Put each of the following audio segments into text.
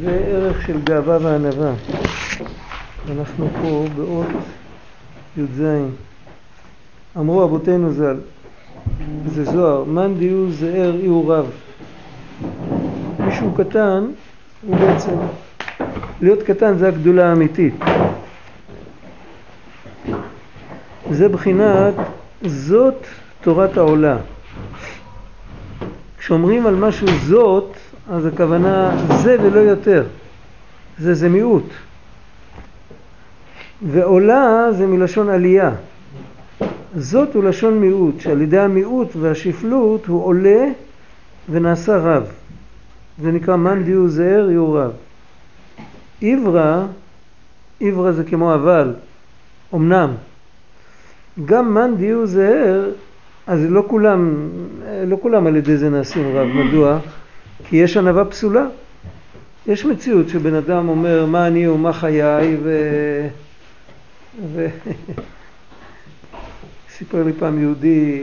זה ערך של גאווה וענווה. אנחנו פה באות י"ז. אמרו אבותינו ז"ל, זה זוהר, מאן דיו זער אי הוא רב. מישהו קטן הוא בעצם, להיות קטן זה הגדולה האמיתית. זה בחינת זאת תורת העולה. כשאומרים על משהו זאת, אז הכוונה זה ולא יותר. זה זה מיעוט. ועולה זה מלשון עלייה. זאת הוא לשון מיעוט, שעל ידי המיעוט והשפלות הוא עולה ונעשה רב. זה נקרא מאן דיו זער יהיו רב. עברה, עברה זה כמו אבל, אמנם. גם מאן דיו זער, אז לא כולם, לא כולם על ידי זה נעשים רב. מדוע? כי יש ענווה פסולה. יש מציאות שבן אדם אומר מה אני ומה חיי ו... ו... סיפר לי פעם יהודי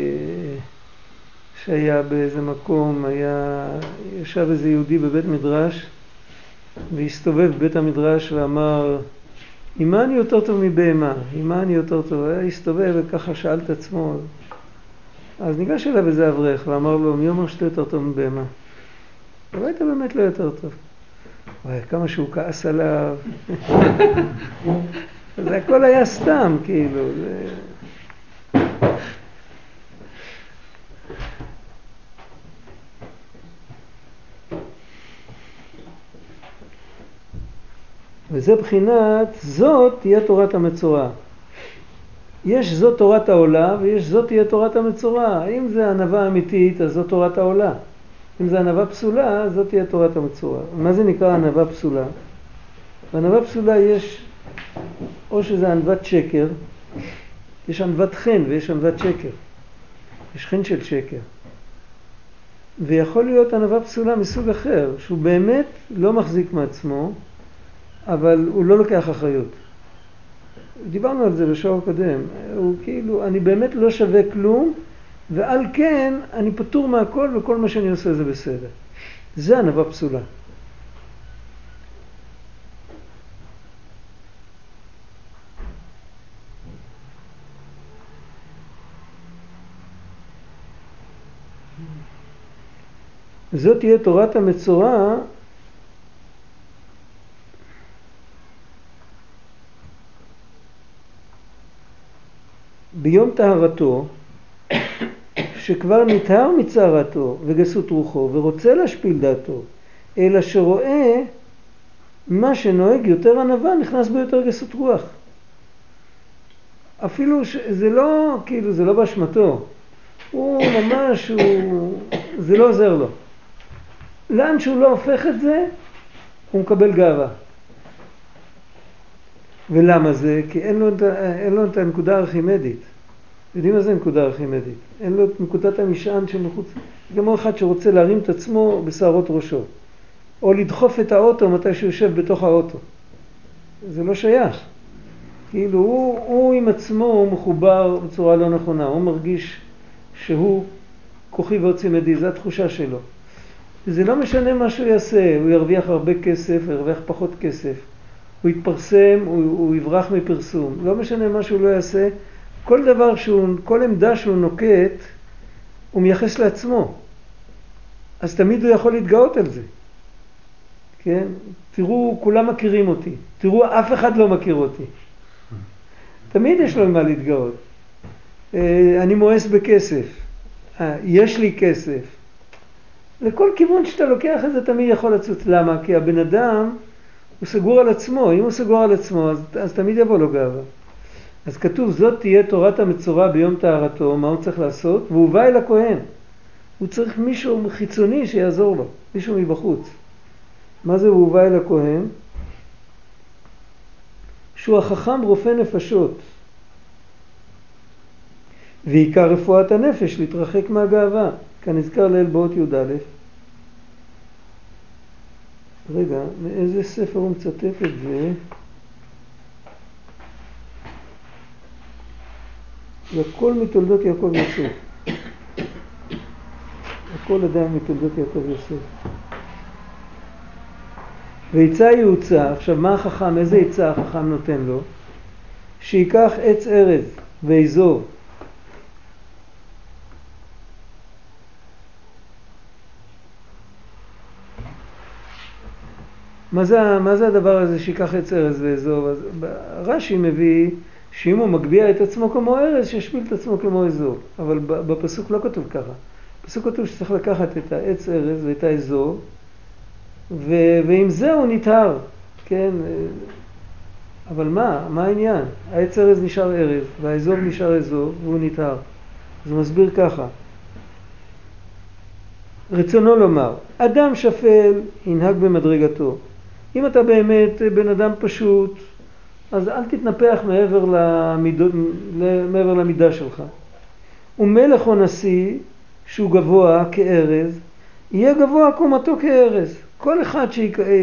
שהיה באיזה מקום, היה, ישב איזה יהודי בבית מדרש והסתובב בבית המדרש ואמר עם מה אני יותר טוב מבהמה? עם מה אני יותר טוב? היה הסתובב וככה שאל את עצמו אז ניגש אליו איזה אברך ואמר לו מי אומר שאתה יותר טוב מבהמה? אבל היית באמת לא יותר טוב. וואי, כמה שהוא כעס עליו. זה הכל היה סתם, כאילו. זה... וזה בחינת זאת תהיה תורת המצורע. יש זאת תורת העולה ויש זאת תהיה תורת המצורע. אם זה ענווה אמיתית אז זאת תורת העולה. אם זה ענווה פסולה, זאת תהיה תורת המצורע. מה זה נקרא ענווה פסולה? בענווה פסולה יש, או שזה ענוות שקר, יש ענוות חן ויש ענוות שקר. יש חן של שקר. ויכול להיות ענווה פסולה מסוג אחר, שהוא באמת לא מחזיק מעצמו, אבל הוא לא לוקח אחריות. דיברנו על זה בשעור הקודם, הוא כאילו, אני באמת לא שווה כלום, ועל כן אני פטור מהכל וכל מה שאני עושה זה בסדר. זה ענווה פסולה. זאת תהיה תורת המצורע ביום טהרתו שכבר נטהר מצערתו וגסות רוחו ורוצה להשפיל דעתו, אלא שרואה מה שנוהג יותר ענווה נכנס בו יותר גסות רוח. אפילו שזה לא, כאילו, זה לא באשמתו. הוא ממש, הוא, זה לא עוזר לו. לאן שהוא לא הופך את זה, הוא מקבל גאווה. ולמה זה? כי אין לו, אין לו את הנקודה הארכימדית. יודעים מה זה נקודה ארכימדית? אין לו את נקודת המשען שמחוץ, כמו אחד שרוצה להרים את עצמו בשערות ראשו, או לדחוף את האוטו מתי שהוא יושב בתוך האוטו. זה לא שייך. כאילו הוא, הוא עם עצמו הוא מחובר בצורה לא נכונה, הוא מרגיש שהוא כוחי ועוצם ידי, זו התחושה שלו. זה לא משנה מה שהוא יעשה, הוא ירוויח הרבה כסף, הוא ירוויח פחות כסף, הוא יתפרסם, הוא, הוא יברח מפרסום, לא משנה מה שהוא לא יעשה, כל דבר שהוא, כל עמדה שהוא נוקט, הוא מייחס לעצמו. אז תמיד הוא יכול להתגאות על זה. כן? תראו, כולם מכירים אותי. תראו, אף אחד לא מכיר אותי. תמיד יש לו מה להתגאות. אה, אני מואס בכסף. אה, יש לי כסף. לכל כיוון שאתה לוקח את זה תמיד יכול לצוץ. למה? כי הבן אדם הוא סגור על עצמו. אם הוא סגור על עצמו, אז, אז תמיד יבוא לו גאווה. אז כתוב זאת תהיה תורת המצורע ביום טהרתו, מה הוא צריך לעשות? והוא בא אל הכהן. הוא צריך מישהו חיצוני שיעזור לו, מישהו מבחוץ. מה זה הוא בא אל הכהן? שהוא החכם רופא נפשות. ועיקר רפואת הנפש להתרחק מהגאווה, כנזכר לאל באות י"א. רגע, מאיזה ספר הוא מצטט את זה? זה הכל מתולדות יעקב יוסף. הכל עדיין מתולדות יעקב יוסף. ועצה יעוצה, עכשיו מה החכם, איזה עצה החכם נותן לו? שייקח עץ ארז ואזור. מה זה, מה זה הדבר הזה שייקח עץ ארז ואזור? רש"י מביא שאם הוא מגביה את עצמו כמו ארז, שישפיל את עצמו כמו אזור. אבל בפסוק לא כתוב ככה. בפסוק כתוב שצריך לקחת את העץ ארז ואת האזור, ו- ועם זה הוא נטהר, כן? אבל מה? מה העניין? העץ ארז נשאר ארז, והאזור נשאר אזור, והוא נטהר. אז הוא מסביר ככה. רצונו לומר, אדם שפל ינהג במדרגתו. אם אתה באמת בן אדם פשוט, אז אל תתנפח מעבר, למידו, מעבר למידה שלך. ומלך או נשיא, שהוא גבוה כארז, יהיה גבוה קומתו כארז. כל אחד,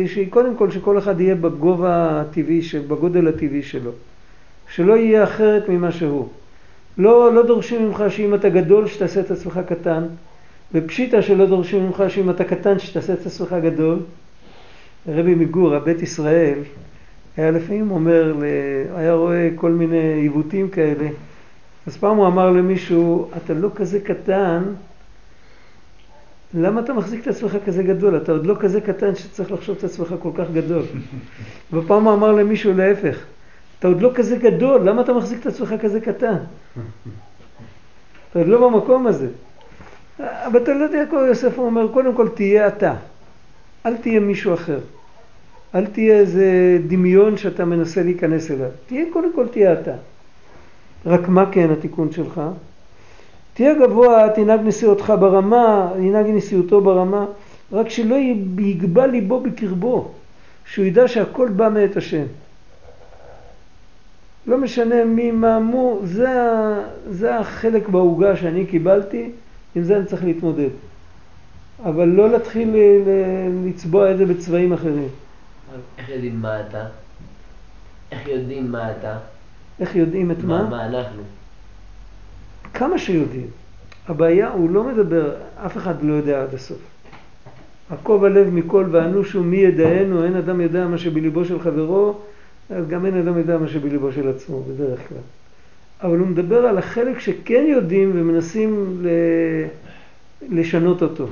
שקודם כל שכל אחד יהיה בגובה הטבעי, בגודל הטבעי שלו. שלא יהיה אחרת ממה שהוא. לא, לא דורשים ממך שאם אתה גדול שתעשה את עצמך קטן, ופשיטה שלא דורשים ממך שאם אתה קטן שתעשה את עצמך גדול. רבי מגור, הבית ישראל, היה לפעמים אומר, היה רואה כל מיני עיוותים כאלה. אז פעם הוא אמר למישהו, אתה לא כזה קטן, למה אתה מחזיק את עצמך כזה גדול? אתה עוד לא כזה קטן שצריך לחשוב את עצמך כל כך גדול. ופעם הוא אמר למישהו להפך, אתה עוד לא כזה גדול, למה אתה מחזיק את עצמך כזה קטן? אתה עוד לא במקום הזה. בתולדות יעקב יוסף הוא אומר, קודם כל תהיה אתה, אל תהיה מישהו אחר. אל תהיה איזה דמיון שאתה מנסה להיכנס אליו. תהיה, קודם כל תהיה אתה. רק מה כן התיקון שלך? תהיה גבוה, תנהג נשיאותך ברמה, ינהג נשיאותו ברמה, רק שלא יגבה ליבו בקרבו, שהוא ידע שהכל בא מאת השם. לא משנה מי, מה, מו, זה, זה החלק בעוגה שאני קיבלתי, עם זה אני צריך להתמודד. אבל לא להתחיל לצבוע את זה בצבעים אחרים. איך יודעים מה אתה? איך יודעים מה אתה? איך יודעים את מה? מה אנחנו? כמה שיודעים. הבעיה, הוא לא מדבר, אף אחד לא יודע עד הסוף. עקוב הלב מכל ואנושו מי ידענו, אין אדם יודע מה שבליבו של חברו, אז גם אין אדם יודע מה שבליבו של עצמו, בדרך כלל. אבל הוא מדבר על החלק שכן יודעים ומנסים לשנות אותו,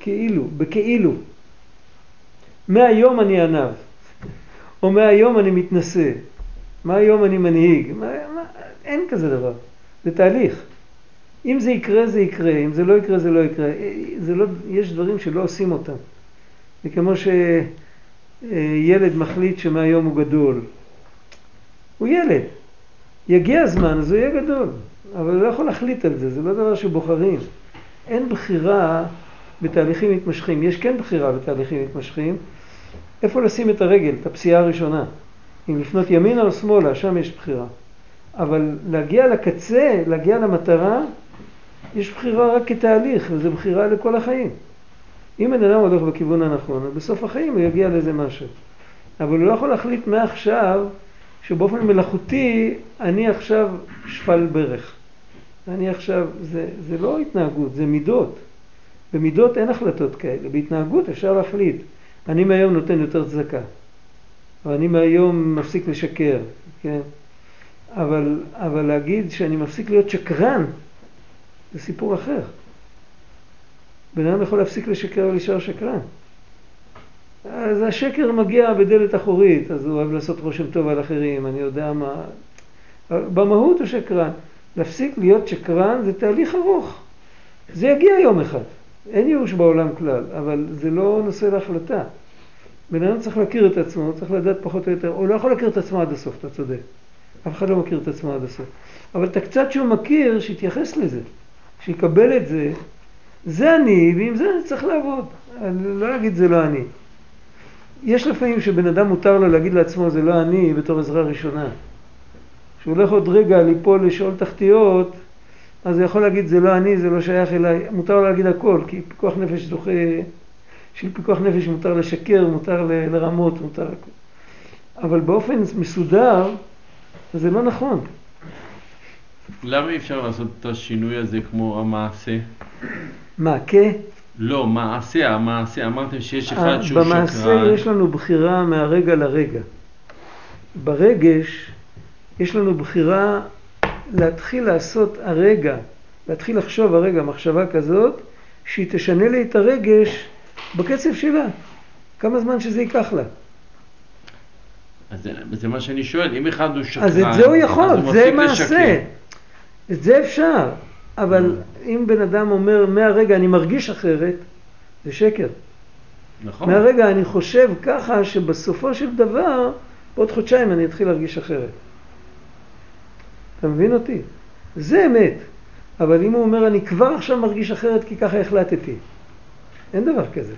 כאילו, בכאילו. מהיום אני ענב, או מהיום אני מתנשא, מהיום אני מנהיג, מה, מה, אין כזה דבר, זה תהליך. אם זה יקרה זה יקרה, אם זה לא יקרה זה לא יקרה, זה לא, יש דברים שלא עושים אותם. זה כמו שילד מחליט שמהיום הוא גדול. הוא ילד, יגיע הזמן אז הוא יהיה גדול, אבל הוא לא יכול להחליט על זה, זה לא דבר שבוחרים. אין בחירה בתהליכים מתמשכים. יש כן בחירה בתהליכים מתמשכים. איפה לשים את הרגל, את הפסיעה הראשונה. אם לפנות ימינה או שמאלה, שם יש בחירה. אבל להגיע לקצה, להגיע למטרה, יש בחירה רק כתהליך, וזו בחירה לכל החיים. אם בן אדם הולך בכיוון הנכון, בסוף החיים הוא יגיע לאיזה משהו. אבל הוא לא יכול להחליט מעכשיו שבאופן מלאכותי אני עכשיו שפל ברך. אני עכשיו, זה, זה לא התנהגות, זה מידות. במידות אין החלטות כאלה, בהתנהגות אפשר להחליט. אני מהיום נותן יותר צדקה, או אני מהיום מפסיק לשקר, כן? אבל, אבל להגיד שאני מפסיק להיות שקרן, זה סיפור אחר. בן אדם יכול להפסיק לשקר ולהישאר שקרן. אז השקר מגיע בדלת אחורית, אז הוא אוהב לעשות רושם טוב על אחרים, אני יודע מה... במהות הוא שקרן. להפסיק להיות שקרן זה תהליך ארוך. זה יגיע יום אחד. אין ייאוש בעולם כלל, אבל זה לא נושא להחלטה. בן אדם צריך להכיר את עצמו, צריך לדעת פחות או יותר, הוא לא יכול להכיר את עצמו עד הסוף, אתה צודק. אף אחד לא מכיר את עצמו עד הסוף. אבל את הקצת שהוא מכיר, שיתייחס לזה, שיקבל את זה, זה אני, ועם זה אני צריך לעבוד. אני לא להגיד זה לא אני. יש לפעמים שבן אדם מותר לו להגיד לעצמו זה לא אני בתור עזרה ראשונה. כשהוא הולך עוד רגע ליפול לשאול תחתיות, אז הוא יכול להגיד זה לא אני, זה לא שייך אליי, מותר לו להגיד הכל, כי פיקוח נפש זוכה, בשביל פיקוח נפש מותר לשקר, מותר לרמות, מותר הכל. אבל באופן מסודר, זה לא נכון. למה אי אפשר לעשות את השינוי הזה כמו המעשה? מה, כ? לא, מעשה, המעשה, אמרתם שיש אחד אה, שהוא שקרן. במעשה יש לנו בחירה מהרגע לרגע. ברגש יש לנו בחירה להתחיל לעשות הרגע, להתחיל לחשוב הרגע מחשבה כזאת, שהיא תשנה לי את הרגש בקצב שלה. כמה זמן שזה ייקח לה. אז זה, מה שאני שואל, אם אחד הוא שקרן, אז את זה הוא יכול, זה מעשה. לשקר. את זה אפשר. אבל Mm. אם בן אדם אומר מהרגע אני מרגיש אחרת, זה שקר. נכון. מהרגע אני חושב ככה שבסופו של דבר, בעוד חודשיים אני אתחיל להרגיש אחרת. אתה מבין אותי? זה אמת. אבל אם הוא אומר אני כבר עכשיו מרגיש אחרת כי ככה החלטתי, אין דבר כזה.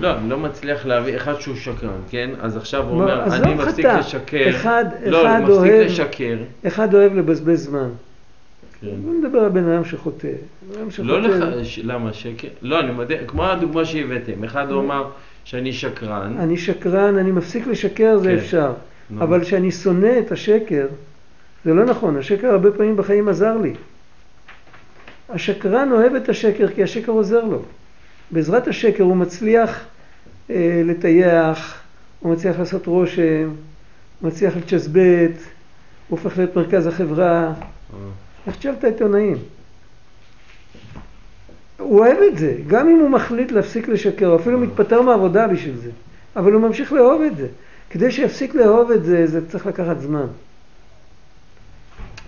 לא, אני לא מצליח להביא אחד שהוא שקרן, כן? אז עכשיו הוא אומר, אני מפסיק חטא. לשקר. אחד- לא, אחד הוא מפסיק אוהב- לשקר. אחד אוהב לבזבז זמן. כן. בוא נדבר על בן אדם שחוטא. לא לך, ש- למה שקר? לא, אני מודה, כמו הדוגמה שהבאתם, אחד הוא אמר שאני שקרן, אני שקרן, אני מפסיק לשקר, זה כן. אפשר. אבל שאני שונא את השקר, זה לא נכון. השקר הרבה פעמים בחיים עזר לי. השקרן אוהב את השקר כי השקר עוזר לו. בעזרת השקר הוא מצליח אה, לטייח, הוא מצליח לעשות רושם, הוא מצליח לצ'סבט, הוא הופך להיות מרכז החברה. אה, איך תשאל את העיתונאים? הוא אוהב את זה, גם אם הוא מחליט להפסיק לשקר, הוא אפילו מתפטר מהעבודה בשביל זה, אבל הוא ממשיך לאהוב את זה. כדי שיפסיק לאהוב את זה, זה צריך לקחת זמן.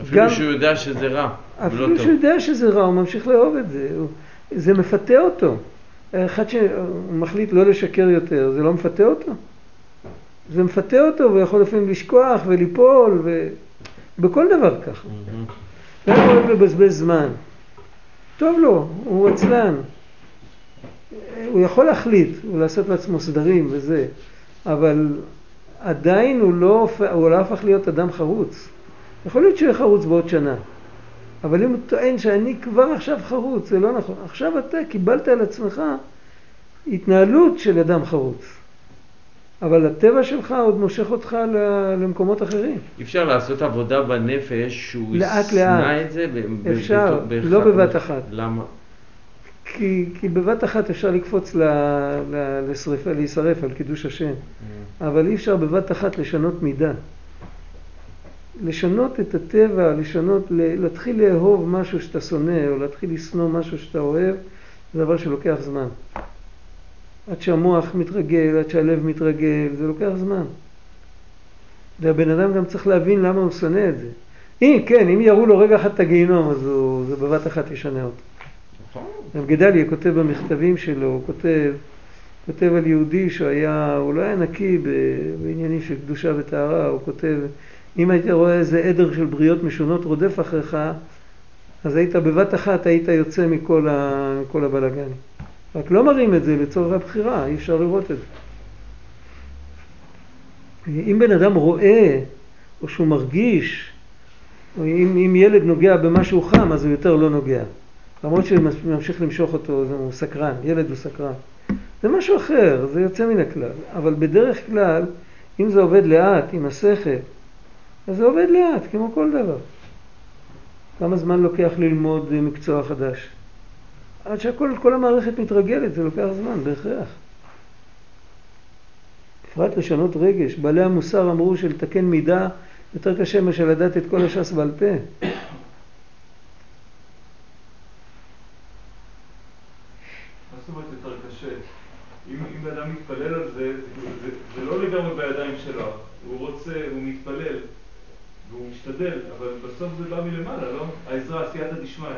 אפילו גם- שהוא יודע שזה רע, ולא אפילו טוב. שהוא יודע שזה רע, הוא ממשיך לאהוב את זה. הוא, זה מפתה אותו. אחד שמחליט לא לשקר יותר, זה לא מפתה אותו? זה מפתה אותו, והוא יכול לפעמים לשכוח וליפול, ובכל דבר ככה. גם הוא אוהב לבזבז זמן. טוב לו, הוא עצלן. הוא יכול להחליט ולעשות לעצמו סדרים וזה, אבל עדיין הוא לא, הוא לא הפך להיות אדם חרוץ. יכול להיות שהוא יהיה חרוץ בעוד שנה, אבל אם הוא טוען שאני כבר עכשיו חרוץ, זה לא נכון. עכשיו אתה קיבלת על עצמך התנהלות של אדם חרוץ, אבל הטבע שלך עוד מושך אותך למקומות אחרים. אפשר לעשות עבודה בנפש שהוא לאט, ישנא לאט. את זה? ב- ב- אפשר, לא בבת אחת. למה? כי, כי בבת אחת אפשר לקפוץ ל, ל, לשריפה, להישרף על קידוש השם, אבל אי אפשר בבת אחת לשנות מידה. לשנות את הטבע, לשנות, להתחיל לאהוב משהו שאתה שונא, או להתחיל לשנוא משהו שאתה אוהב, זה דבר שלוקח זמן. עד שהמוח מתרגל, עד שהלב מתרגל, זה לוקח זמן. והבן אדם גם צריך להבין למה הוא שונא את זה. אם, כן, אם יראו לו רגע אחד את הגיהינום, אז הוא, זה בבת אחת ישנה אותו. רב גדליה כותב במכתבים שלו, הוא כותב, כותב על יהודי שהיה, הוא לא היה נקי בעניינים של קדושה וטהרה, הוא כותב, אם היית רואה איזה עדר של בריות משונות רודף אחריך, אז היית בבת אחת, היית יוצא מכל, ה, מכל הבלגן. רק לא מראים את זה לצורך הבחירה, אי אפשר לראות את זה. אם בן אדם רואה, או שהוא מרגיש, או אם, אם ילד נוגע במשהו חם, אז הוא יותר לא נוגע. למרות שממשיך למשוך אותו, הוא סקרן, ילד הוא סקרן. זה משהו אחר, זה יוצא מן הכלל. אבל בדרך כלל, אם זה עובד לאט, עם השכל, אז זה עובד לאט, כמו כל דבר. כמה זמן לוקח ללמוד מקצוע חדש? עד שהכל, כל המערכת מתרגלת, זה לוקח זמן, בהכרח. בפרט לשנות רגש. בעלי המוסר אמרו שלתקן מידה יותר קשה מאשר לדעת את כל הש"ס בעל פה. מה זאת אומרת יותר קשה? אם אם בן אדם מתפלל על זה, זה- זה לא לגמרי בידיים שלו. הוא רוצה, הוא מתפלל, והוא משתדל, אבל בסוף זה בא מלמעלה, לא? העזרה, סייעתא דשמיא.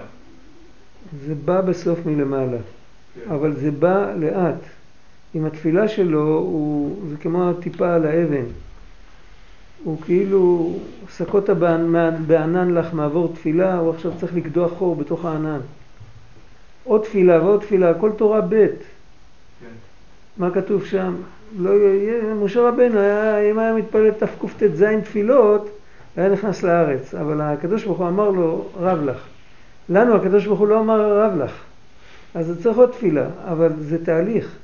זה בא בסוף מלמעלה. כן. אבל זה בא לאט. עם התפילה שלו, הוא, זה כמו הטיפה על האבן. הוא כאילו, סקות בענן לך מעבור תפילה, הוא עכשיו צריך לקדוח חור בתוך הענן. עוד תפילה ועוד תפילה, הכל תורה ב'. כן. מה כתוב שם? לא יהיה, משה רבנו, היה, אם היה מתפלל תקט"ז תפילות, היה נכנס לארץ. אבל הקדוש ברוך הוא אמר לו, רב לך. לנו הקדוש ברוך הוא לא אמר רב לך. אז זה צריך עוד תפילה, אבל זה תהליך.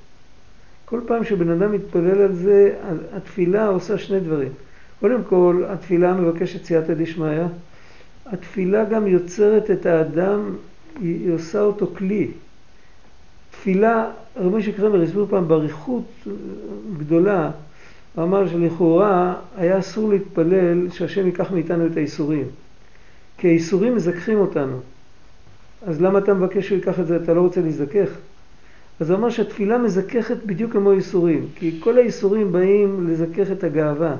כל פעם שבן אדם מתפלל על זה, התפילה עושה שני דברים. קודם כל, התפילה מבקשת סייעתא דשמיא. התפילה גם יוצרת את האדם היא עושה אותו כלי. תפילה, רבי משה קרמר הסביר פעם באריכות גדולה, הוא אמר שלכאורה היה אסור להתפלל שהשם ייקח מאיתנו את האיסורים. כי האיסורים מזכחים אותנו. אז למה אתה מבקש שהוא ייקח את זה? אתה לא רוצה להזדכך? אז הוא אמר שהתפילה מזככת בדיוק כמו איסורים, כי כל האיסורים באים לזכך את הגאווה.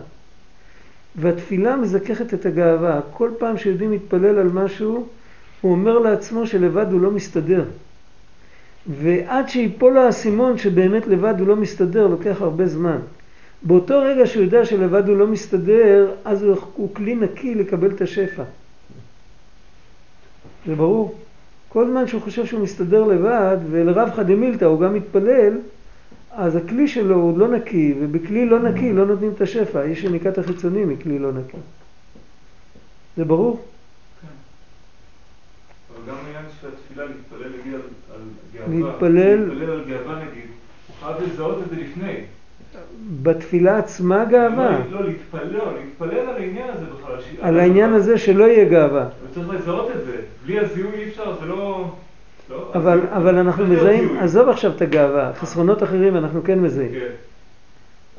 והתפילה מזככת את הגאווה. כל פעם שיהודי מתפלל על משהו, הוא אומר לעצמו שלבד הוא לא מסתדר. ועד שיפול האסימון שבאמת לבד הוא לא מסתדר, לוקח הרבה זמן. באותו רגע שהוא יודע שלבד הוא לא מסתדר, אז הוא כלי נקי לקבל את השפע. זה ברור. כל זמן שהוא חושב שהוא מסתדר לבד, ולרב דמילתא הוא גם מתפלל, אז הכלי שלו הוא לא נקי, ובכלי לא נקי לא נותנים את השפע. יש יניקת החיצוני מכלי לא נקי. זה ברור? כן. גם העניין של התפילה, להתפלל נגיד על, על גאווה, להתפלל- להתפלל על גאווה נגיד, הוא חייב לזהות את זה לפני. בתפילה עצמה גאווה. לא, לא, להתפלל, לא, להתפלל על העניין הזה בכלל. על העניין הזה שלא יהיה גאווה. צריך לזהות את זה. בלי הזיהוי אי אפשר, זה לא... לא אבל, הזיהוי- אבל אנחנו להיות מזהים. עזוב עכשיו את הגאווה, חסרונות אחרים אנחנו כן מזהים. כן.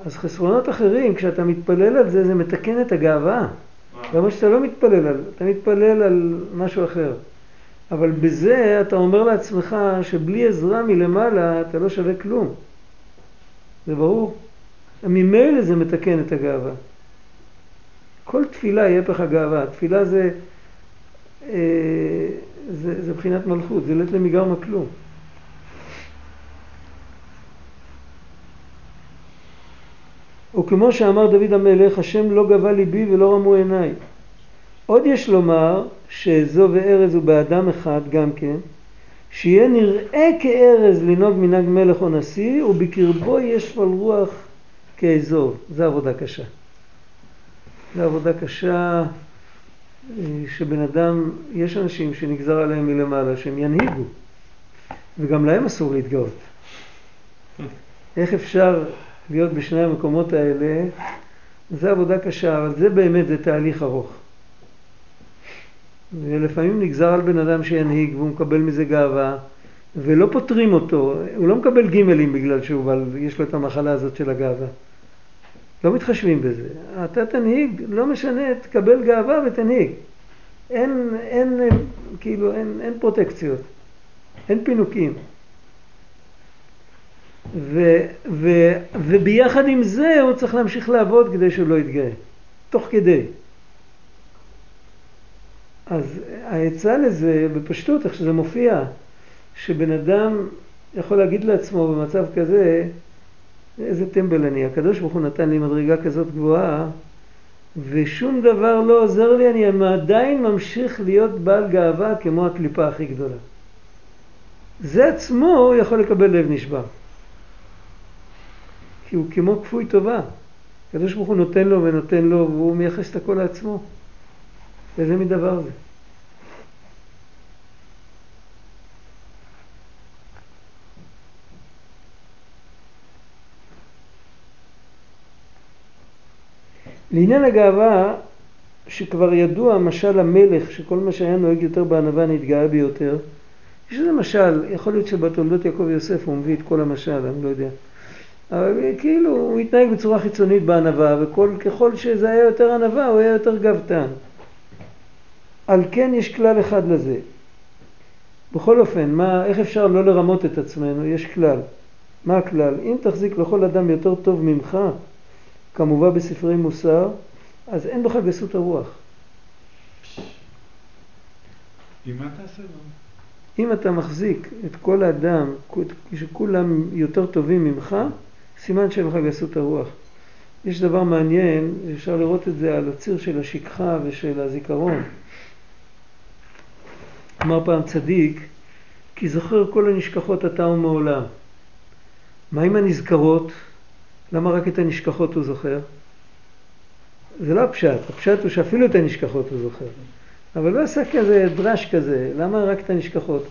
אז חסרונות אחרים, כשאתה מתפלל על זה, זה מתקן את הגאווה. מה? למרות שאתה לא מתפלל על, אתה מתפלל על משהו אחר. אבל בזה אתה אומר לעצמך שבלי עזרה מלמעלה אתה לא שווה כלום. זה ברור. ממילא זה מתקן את הגאווה. כל תפילה היא הפך הגאווה. תפילה זה, אה, זה, זה בחינת מלכות, זה לית למיגרמה כלום. וכמו שאמר דוד המלך, השם לא גבה ליבי ולא רמו עיניי. עוד יש לומר שאזו וארז הוא באדם אחד גם כן, שיהיה נראה כארז לנהוג מנהג מלך או נשיא, ובקרבו יש פל רוח כאזור. זו עבודה קשה. זו עבודה קשה אה, שבן אדם, יש אנשים שנגזר עליהם מלמעלה שהם ינהיגו, וגם להם אסור להתגאות. איך אפשר להיות בשני המקומות האלה? זה עבודה קשה, אבל זה באמת, זה תהליך ארוך. ולפעמים נגזר על בן אדם שינהיג והוא מקבל מזה גאווה, ולא פותרים אותו, הוא לא מקבל גימלים בגלל שהוא בא, יש לו את המחלה הזאת של הגאווה. לא מתחשבים בזה. אתה תנהיג, לא משנה, תקבל גאווה ותנהיג. אין, אין, כאילו, אין, אין פרוטקציות, אין פינוקים. ו, ו, וביחד עם זה הוא צריך להמשיך לעבוד כדי שהוא לא יתגאה, תוך כדי. אז העצה לזה, בפשטות, איך שזה מופיע, שבן אדם יכול להגיד לעצמו במצב כזה, איזה טמבל אני, הקדוש ברוך הוא נתן לי מדרגה כזאת גבוהה, ושום דבר לא עוזר לי, אני עדיין ממשיך להיות בעל גאווה כמו הקליפה הכי גדולה. זה עצמו יכול לקבל לב נשבר. כי הוא כמו כפוי טובה. הקדוש ברוך הוא נותן לו ונותן לו, והוא מייחס את הכל לעצמו. איזה מין דבר זה? לעניין הגאווה, שכבר ידוע משל המלך, שכל מה שהיה נוהג יותר בענווה נתגאה ביותר, יש איזה משל, יכול להיות שבתולדות יעקב יוסף הוא מביא את כל המשל, אני לא יודע. אבל כאילו הוא התנהג בצורה חיצונית בענווה, וככל שזה היה יותר ענווה הוא היה יותר גאוותן. על כן יש כלל אחד לזה. בכל אופן, מה, איך אפשר לא לרמות את עצמנו? יש כלל. מה הכלל? אם תחזיק לכל אדם יותר טוב ממך, כמובן בספרי מוסר, אז אין בך גסות הרוח. מה תעשה לו? אם אתה מחזיק את כל האדם, שכולם יותר טובים ממך, סימן שאין לך גסות הרוח. יש דבר מעניין, אפשר לראות את זה על הציר של השכחה ושל הזיכרון. אמר פעם צדיק, כי זוכר כל הנשכחות אתה ומעולם. מה עם הנזכרות? למה רק את הנשכחות הוא זוכר? זה לא הפשט, הפשט הוא שאפילו את הנשכחות הוא זוכר. אבל לא עשה כזה דרש כזה, למה רק את הנשכחות?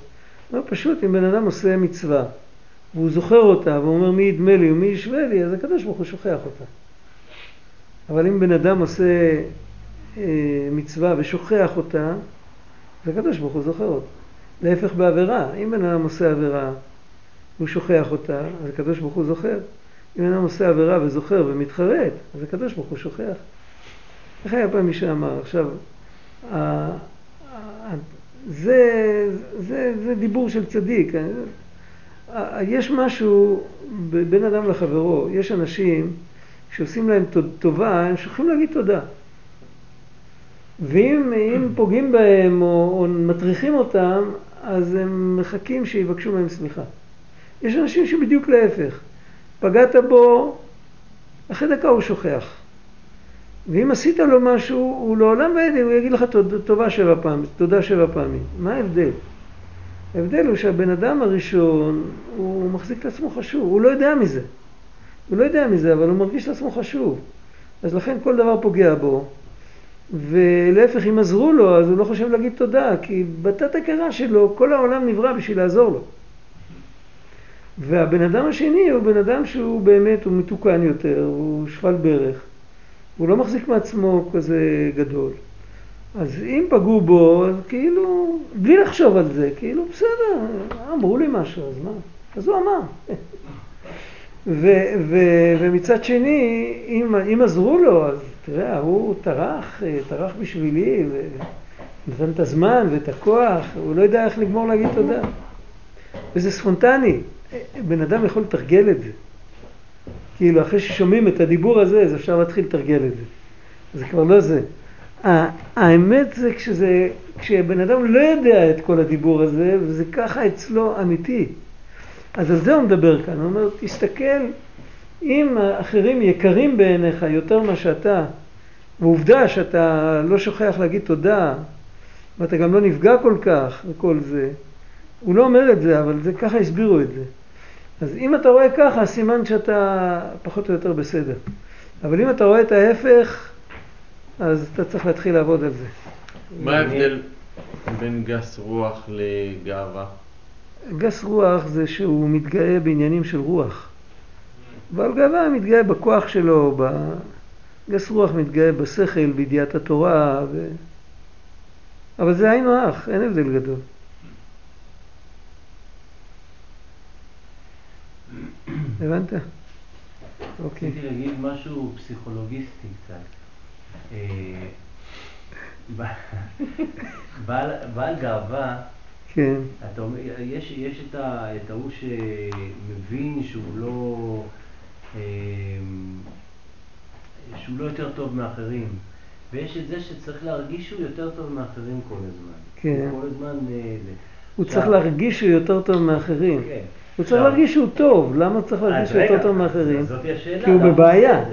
לא, פשוט אם בן אדם עושה מצווה והוא זוכר אותה והוא אומר מי ידמה לי ומי ישווה לי, אז הקדוש ברוך הוא שוכח אותה. אבל אם בן אדם עושה אה, מצווה ושוכח אותה, אז הקדוש ברוך הוא זוכר אותה. להפך בעבירה. אם בן אדם עושה עבירה והוא שוכח אותה, אז הקדוש ברוך הוא זוכר. אם אדם עושה עבירה וזוכר ומתחרט, אז הקדוש ברוך הוא שוכח. איך היה פעם מי שאמר? עכשיו, זה, זה, זה דיבור של צדיק. יש משהו בין אדם לחברו, יש אנשים שעושים להם טוב- טובה, הם שוכחים להגיד תודה. ואם אם פוגעים בהם או, או מטריחים אותם, אז הם מחכים שיבקשו מהם סליחה. יש אנשים שבדיוק להפך. פגעת בו, אחרי דקה הוא שוכח. ואם עשית לו משהו, הוא לעולם לא ידע, הוא יגיד לך תודה, טובה שבע פעמים, תודה שבע פעמים. מה ההבדל? ההבדל הוא שהבן אדם הראשון, הוא מחזיק את עצמו חשוב, הוא לא יודע מזה. הוא לא יודע מזה, אבל הוא מרגיש את עצמו חשוב. אז לכן כל דבר פוגע בו. ולהפך, אם עזרו לו, אז הוא לא חושב להגיד תודה, כי בתת הכרה שלו, כל העולם נברא בשביל לעזור לו. והבן אדם השני הוא בן אדם שהוא באמת, הוא מתוקן יותר, הוא שפל ברך. הוא לא מחזיק מעצמו כזה גדול. אז אם פגעו בו, אז כאילו, בלי לחשוב על זה, כאילו, בסדר, אמרו לי משהו, אז מה? אז הוא אמר. ו- ו- ומצד שני, אם, אם עזרו לו, אז תראה, הוא טרח, טרח בשבילי, ונתן את הזמן ואת הכוח, הוא לא יודע איך לגמור להגיד תודה. וזה ספונטני, בן אדם יכול לתרגל את זה. כאילו, אחרי ששומעים את הדיבור הזה, אז אפשר להתחיל לתרגל את זה. זה כבר לא זה. האמת זה כשזה, כשבן אדם לא יודע את כל הדיבור הזה, וזה ככה אצלו אמיתי. אז על זה הוא מדבר כאן, הוא אומר, תסתכל, אם האחרים יקרים בעיניך יותר ממה שאתה, ועובדה שאתה לא שוכח להגיד תודה, ואתה גם לא נפגע כל כך וכל זה, הוא לא אומר את זה, אבל זה ככה הסבירו את זה. אז אם אתה רואה ככה, סימן שאתה פחות או יותר בסדר. אבל אם אתה רואה את ההפך, אז אתה צריך להתחיל לעבוד על זה. מה ההבדל בין גס רוח לגאווה? גס רוח זה שהוא מתגאה בעניינים של רוח. בעל גאווה מתגאה בכוח שלו, ב... גס רוח מתגאה בשכל, בידיעת התורה, ו... אבל זה היינו הך, אין הבדל גדול. הבנת? אוקיי. רציתי להגיד משהו פסיכולוגיסטי קצת. אה, בעל בעל גאווה, כן, אתה אומר, יש, יש את ה- את ההוא שמבין שהוא לא, אה, שהוא לא יותר טוב מאחרים, ויש את זה שצריך להרגיש שהוא יותר טוב מאחרים כל הזמן. כן. כל הזמן אה. הוא עכשיו- צריך להרגיש שהוא יותר טוב מאחרים. כן. הוא צריך להרגיש שהוא טוב, למה הוא צריך להרגיש שהוא יותר טוב מאחרים? זאתי השאלה. כי הוא בבעיה.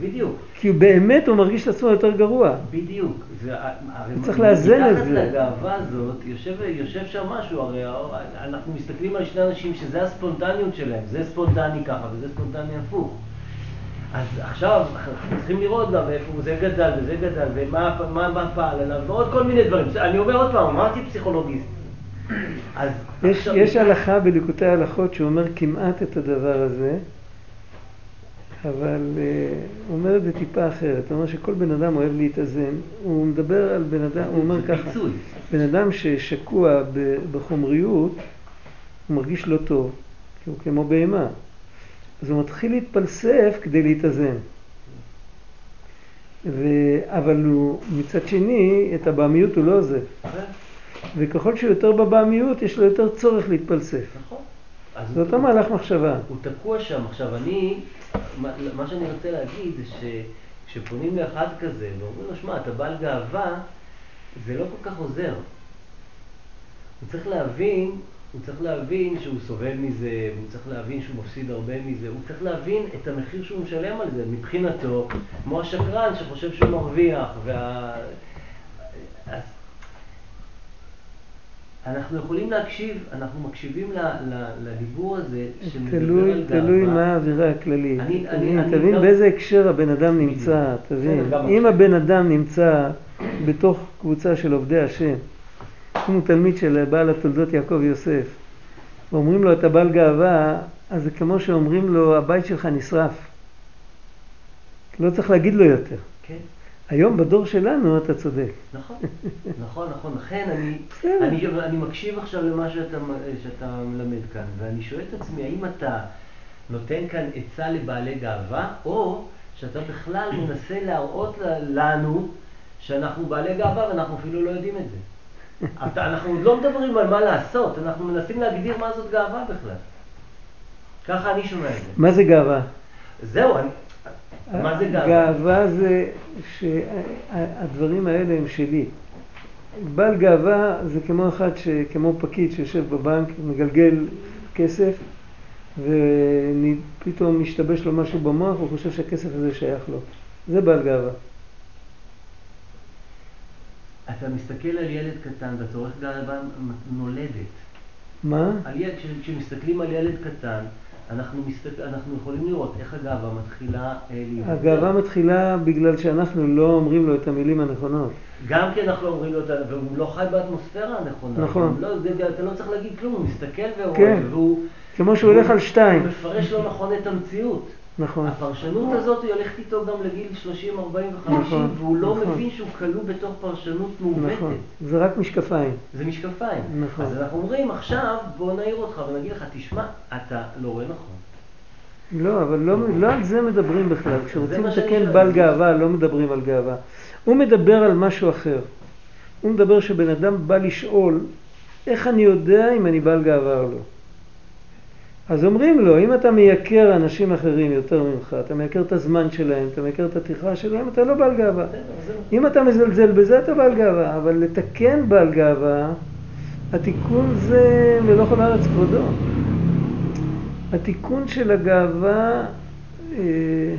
בדיוק. כי הוא באמת הוא מרגיש את עצמו יותר גרוע. בדיוק. הוא צריך לאזן את זה. מתחת לגאווה הזאת, יושב, שם משהו, הרי אנחנו מסתכלים על שני אנשים שזה הספונטניות שלהם, זה ספונטני ככה וזה ספונטני הפוך. אז עכשיו אנחנו צריכים לראות גם איפה זה גדל וזה גדל ומה מה, מה פעל עליו ועוד כל מיני דברים. אני אומר עוד פעם, אמרתי פסיכולוגיסט. אז יש, יש הלכה בליקוטי ההלכות שאומר כמעט את הדבר הזה, אבל uh, הוא אומר את זה טיפה אחרת. הוא אומר שכל בן אדם אוהב להתאזן. הוא מדבר על בן אדם, הוא אומר ככה. בן אדם ששקוע בחומריות, הוא מרגיש לא טוב, כי הוא כמו בהמה. אז הוא מתחיל להתפלסף כדי להתאזן. ו... אבל הוא, מצד שני, את הבעמיות הוא לא עוזב. וככל שהוא יותר בבעמיות, יש לו יותר צורך להתפלסף. נכון. זה הוא- אותו מהלך מחשבה. הוא תקוע שם. עכשיו, אני, מה, מה שאני רוצה להגיד זה שכשפונים לאחד כזה ואומרים לו, שמע, אתה בעל גאווה, זה לא כל כך עוזר. הוא צריך להבין, הוא צריך להבין שהוא סובל מזה, והוא צריך להבין שהוא מפסיד הרבה מזה, הוא צריך להבין את המחיר שהוא משלם על זה, מבחינתו, כמו השקרן שחושב שהוא מרוויח, וה... אז אנחנו יכולים להקשיב, אנחנו מקשיבים לדיבור הזה שמדבר תלוי, על תלוי גאווה. מה האווירה הכללית. אני- אני- תבין, אני תבין גם- באיזה הקשר הבן אדם נמצא, תבין. אם. הבן אדם נמצא בתוך קבוצה של עובדי השם, אם הוא תלמיד של בעל התולדות יעקב יוסף, ואומרים לו אתה בעל גאווה, אז זה כמו שאומרים לו הבית שלך נשרף. לא צריך להגיד לו יותר. כן, היום בדור שלנו אתה צודק. נכון, נכון, נכון. לכן אני. אני, אני מקשיב עכשיו למה שאתה, שאתה מלמד כאן, ואני שואל את עצמי, האם אתה נותן כאן עצה לבעלי גאווה, או שאתה בכלל מנסה להראות לנו שאנחנו בעלי גאווה ואנחנו אפילו לא יודעים את זה. אתה, אנחנו עוד לא מדברים על מה לעשות, אנחנו מנסים להגדיר מה זאת גאווה בכלל. ככה אני שומע את זה. מה זה גאווה? זהו, אני... מה זה גאווה? גאווה זה שהדברים האלה הם שלי. בעל גאווה זה כמו אחד, ש... כמו פקיד שיושב בבנק, מגלגל כסף, ופתאום משתבש לו משהו במוח, הוא חושב שהכסף הזה שייך לו. זה בעל גאווה. אתה מסתכל על ילד קטן ואתה רואה גאווה נולדת. מה? על ילד, כש- כשמסתכלים על ילד קטן, אנחנו, מסתכל, אנחנו יכולים לראות איך הגאווה מתחילה אה, להיווצר. הגאווה מתחילה בגלל שאנחנו לא אומרים לו את המילים הנכונות. גם כי אנחנו לא אומרים לו, את ה- והוא לא חי באטמוספירה הנכונה. נכון. לא, זה, אתה לא צריך להגיד כלום, הוא מסתכל ורואה, כן. והוא... כמו שהוא הולך על שתיים. הוא מפרש לא נכון את המציאות. נכון. הפרשנות הזאת היא הולכת איתו גם לגיל 30, 40 ו-50, נכון, והוא לא נכון. מבין שהוא כלוא בתוך פרשנות מעוותת. נכון. זה רק משקפיים. זה משקפיים. נכון. אז אנחנו אומרים, עכשיו בוא נעיר אותך ונגיד לך, תשמע, אתה לא רואה נכון. לא, אבל לא, לא על זה מדברים בכלל. כשרוצים לתקן. בעל גאווה, לא מדברים על גאווה. הוא מדבר על משהו אחר. הוא מדבר שבן אדם בא לשאול, איך אני יודע אם אני בעל גאווה או לא? אז אומרים לו, אם אתה מייקר אנשים אחרים יותר ממך, אתה מייקר את הזמן שלהם, אתה מייקר את הטרחה שלהם, אתה לא בעל גאווה. אם אתה מזלזל בזה, אתה בעל גאווה. אבל לתקן בעל גאווה, התיקון זה מלוך על הארץ כבודו. התיקון של הגאווה, אה,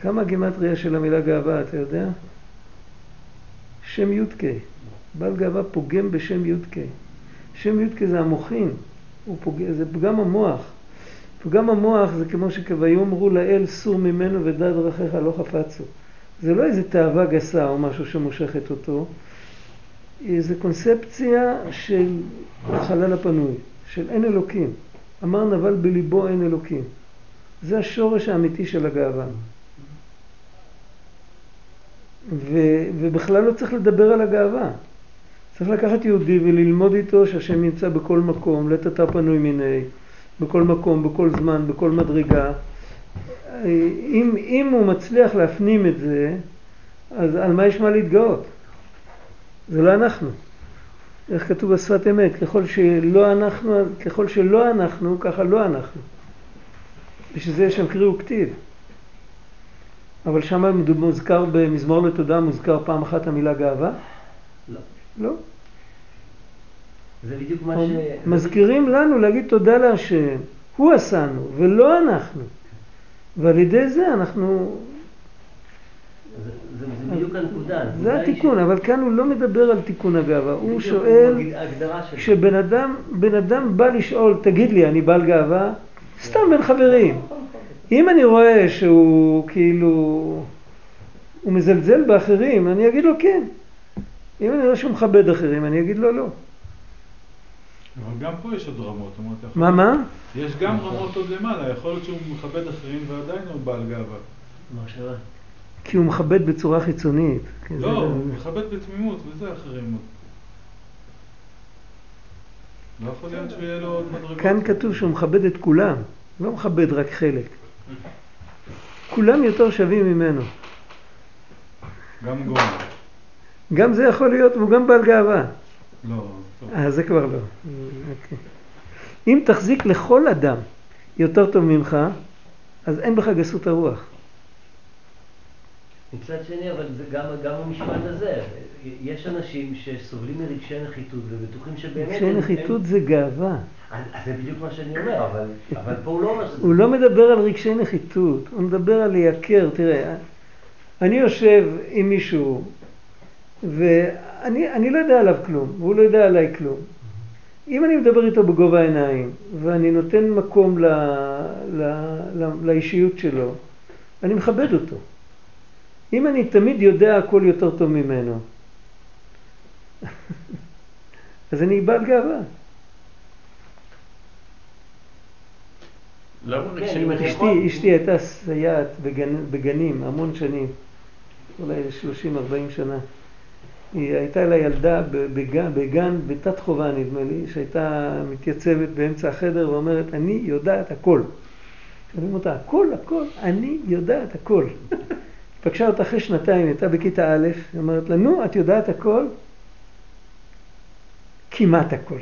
כמה גימטריה של המילה גאווה, אתה יודע? שם י"ק. בעל גאווה פוגם בשם י"ק. שם י"ק זה המוחין, הוא פוג... זה פגם המוח. פגם המוח זה כמו שכביאמרו לאל סור ממנו ודע דרכיך לא חפצו. זה לא איזה תאווה גסה או משהו שמושכת אותו, זה קונספציה של החלל הפנוי, של אין אלוקים. אמר נבל בליבו אין אלוקים. זה השורש האמיתי של הגאווה. ו, ובכלל לא צריך לדבר על הגאווה. צריך לקחת יהודי וללמוד איתו שהשם נמצא בכל מקום, לית אתה פנוי מיני, בכל מקום, בכל זמן, בכל מדרגה. אם, אם הוא מצליח להפנים את זה, אז על מה יש מה להתגאות? זה לא אנחנו. איך כתוב בשפת אמת? ככל שלא אנחנו, ככל שלא אנחנו, ככה לא אנחנו. בשביל זה יש שם קריא וכתיב. אבל שם מוזכר במזמור לתודה, מוזכר פעם אחת המילה גאווה? לא. לא. זה בדיוק מה ש... מזכירים לנו להגיד תודה להשם, הוא עשנו, ולא אנחנו. ועל ידי זה אנחנו... זה, זה, זה בדיוק הנקודה. זה התיקון, ש- אבל כאן הוא לא מדבר על תיקון הגאווה, הוא שואל. כשבן אדם, אדם בא לשאול, תגיד לי, אני בעל גאווה? סתם בין חברים. אם אני רואה שהוא כאילו, הוא מזלזל באחרים, אני אגיד לו כן. אם אני רואה שהוא מכבד אחרים, אני אגיד לו לא. אבל גם פה יש עוד רמות. מה, מה? יש גם רמות עוד למעלה, יכול להיות שהוא מכבד אחרים ועדיין הוא בעל גאווה. מה שאלה? כי הוא מכבד בצורה חיצונית. זה לא, הוא מכבד בתמימות וזה אחרים. לא יכול להיות שיהיה לו עוד מדרגות. כאן כתוב שהוא מכבד את כולם, לא מכבד רק חלק. כולם יותר שווים ממנו. גם גורם. גם זה יכול להיות, והוא גם בעל גאווה. לא, טוב. אה, זה כבר לא. אוקיי. אם תחזיק לכל אדם יותר טוב ממך, אז אין בך גסות הרוח. מצד שני, אבל זה גם, גם המשפט הזה, יש אנשים שסובלים מרגשי נחיתות ובטוחים שבאמת... רגשי נחיתות הם- זה גאווה. אז אז זה בדיוק מה שאני אומר, אבל, אבל פה הוא לא אומר שזה... הוא לא מדבר על רגשי נחיתות, הוא מדבר על לייקר. תראה, אני יושב עם מישהו, ואני אני לא יודע עליו כלום, והוא לא יודע עליי כלום. אם אני מדבר איתו בגובה העיניים, ואני נותן מקום ל, ל, ל, לאישיות שלו, אני מכבד אותו. אם אני תמיד יודע הכל יותר טוב ממנו, אז אני בעל גאווה. כן, אשתי, אשתי הייתה סייעת בגנים המון שנים, אולי 30-40 שנה. היא הייתה לה ילדה בגן, בגן בתת חובה נדמה לי, שהייתה מתייצבת באמצע החדר ואומרת, אני יודעת הכל. שואלים אותה, הכל, הכל, אני יודעת הכל. פגשה אותה אחרי שנתיים, הייתה בכיתה א', היא אומרת לה, נו, את יודעת הכל? כמעט הכל.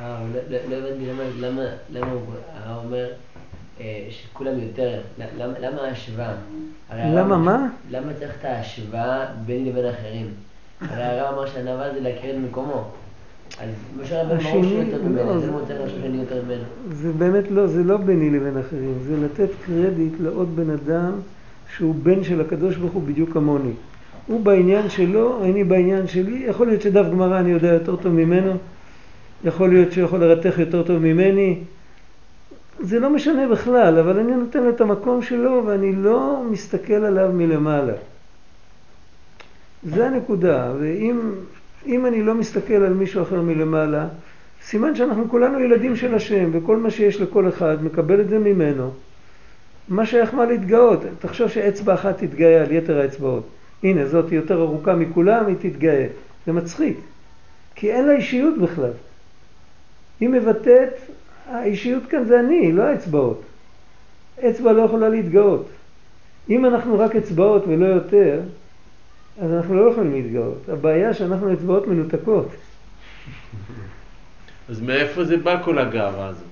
אה, לא- הבנתי למה- הוא אומר שכולם יותר, למה למה ההשוואה? למה מה? למה צריך את ההשוואה ביני לבין האחרים? הרי הרב אמר שהענווה זה להכיר את מקומו. אז משה רבנו ברור שהוא יותר לא, ממנו, אז זה- אם הוא לחשוב שאני יותר ממנו. זה באמת לא, זה לא ביני לבין אחרים, זה לתת קרדיט לעוד בן אדם שהוא בן של הקדוש ברוך הוא בדיוק כמוני. הוא בעניין שלו, אני בעניין שלי, יכול להיות שדף גמרא אני יודע יותר טוב ממנו, יכול להיות שהוא יכול לרתך יותר טוב ממני, זה לא משנה בכלל, אבל אני נותן לו את המקום שלו ואני לא מסתכל עליו מלמעלה. זה הנקודה, ואם אם אני לא מסתכל על מישהו אחר מלמעלה, סימן שאנחנו כולנו ילדים של השם, וכל מה שיש לכל אחד מקבל את זה ממנו. מה שייך מה להתגאות? תחשוב שאצבע אחת תתגאה על יתר האצבעות. הנה, זאת יותר ארוכה מכולם, היא תתגאה. זה מצחיק, כי אין לה אישיות בכלל. היא מבטאת, האישיות כאן זה אני, לא האצבעות. אצבע לא יכולה להתגאות. אם אנחנו רק אצבעות ולא יותר, אז אנחנו לא יכולים להתגאות. הבעיה שאנחנו אצבעות מנותקות. אז מאיפה זה בא כל הגאווה הזאת?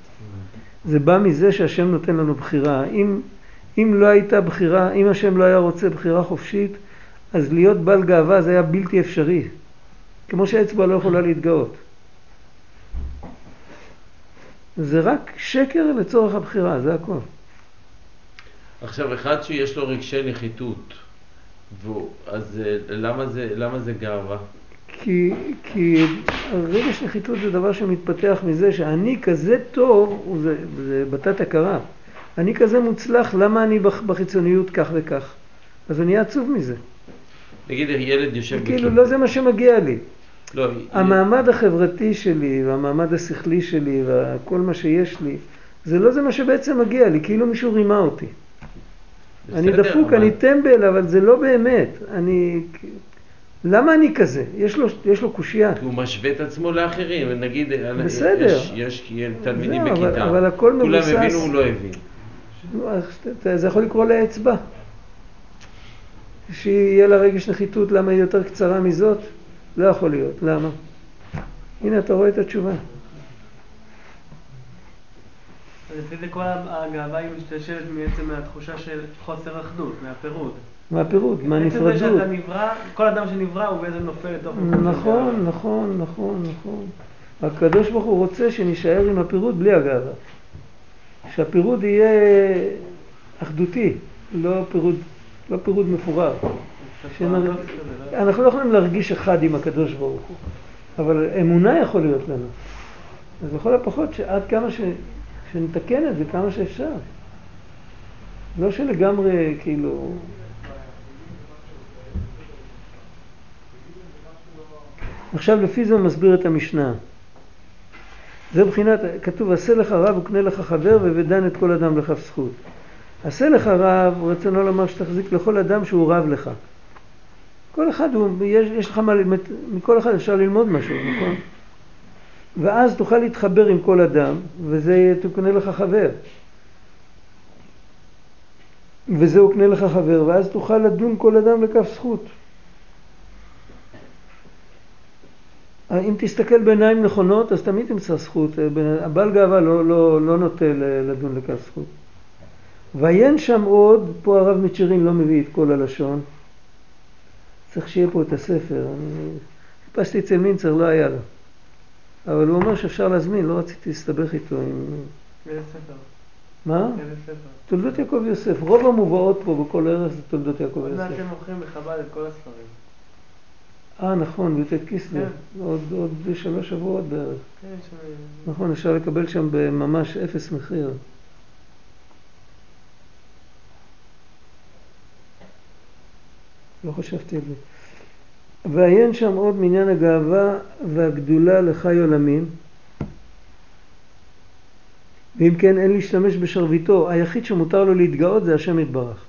זה בא מזה שהשם נותן לנו בחירה. אם, אם לא הייתה בחירה, אם השם לא היה רוצה בחירה חופשית, אז להיות בעל גאווה זה היה בלתי אפשרי. כמו שהאצבע לא יכולה להתגאות. זה רק שקר לצורך הבחירה, זה הכל. עכשיו, אחד שיש לו רגשי נחיתות, אז אה, למה זה, למה זה גאווה? כי, כי רגש נחיתות זה דבר שמתפתח מזה שאני כזה טוב, זה, זה בתת הכרה. אני כזה מוצלח, למה אני בח- בחיצוניות כך וכך? אז אני אהיה עצוב מזה. נגיד ילד יושב כאילו לא זה מה שמגיע לי. לא, המעמד החברתי שלי והמעמד השכלי שלי וכל מה שיש לי, זה לא זה מה שבעצם מגיע לי, כאילו מישהו רימה אותי. אני בסדר, דפוק, אבל- אני טמבל, אבל זה לא באמת. אני... למה אני כזה? יש לו, יש לו קושייה. הוא משווה את עצמו לאחרים, נגיד, אה, בסדר. יש, יש תלמידים זהו, אבל- בכיתה, אבל הכל כולם מבוסס- הבינו, הוא לא הבין. זה יכול לקרוא לאצבע. שיהיה לה רגש נחיתות, למה היא יותר קצרה מזאת? לא יכול להיות. למה? הנה, אתה רואה את התשובה. לפי זה כל הגאווה היא משתלשלת מעצם מהתחושה של חוסר אחדות, מהפירוד. מה הפירוד? מה עצם זה? שאתה נברא, כל אדם שנברא הוא בעצם נופל לתוך... נכון, נכון, נכון, נכון. הקדוש ברוך הוא רוצה שנישאר עם הפירוד בלי הגאווה. שהפירוד יהיה אחדותי, לא פירוד, לא פירוד מפורר. שנר... אנחנו לא יכולים להרגיש אחד עם הקדוש ברוך הוא, אבל אמונה יכול להיות לנו. אז לכל הפחות שעד כמה ש... שנתקן את זה כמה שאפשר. לא שלגמרי כאילו... עכשיו לפי זה מסביר את המשנה. זה מבחינת, כתוב עשה לך רב וקנה לך חבר ודן את כל אדם לכף זכות. עשה לך רב, רצונו לומר שתחזיק לכל אדם שהוא רב לך. כל אחד, הוא, יש, יש לך מה, ללמד, מכל אחד אפשר ללמוד משהו, נכון? ואז תוכל להתחבר עם כל אדם, וזה תקנה לך חבר. וזהו קנה לך חבר, ואז תוכל לדון כל אדם לכף זכות. אם תסתכל בעיניים נכונות, אז תמיד תמצא זכות. הבעל גאווה לא, לא, לא נוטה לדון לכף זכות. ועיין שם עוד, פה הרב מצ'רין לא מביא את כל הלשון. צריך שיהיה פה את הספר. אני חיפשתי אצל מינצר, לא היה לו. אבל הוא אומר שאפשר להזמין, לא רציתי להסתבך איתו עם... איזה ספר? מה? איזה ספר? תולדות יעקב יוסף. רוב המובאות פה בכל ארץ זה תולדות יעקב עוד מעט יוסף. הם מוכרים בחב"ד את כל הספרים. אה, נכון, בי"ט כסלו. כן. עוד, עוד שלוש שבועות בערך. כן. נכון, אפשר לקבל שם בממש אפס מחיר. לא חשבתי על זה. ועיין שם עוד מעניין הגאווה והגדולה לחי עולמים. ואם כן אין להשתמש בשרביטו, היחיד שמותר לו להתגאות זה השם יתברך.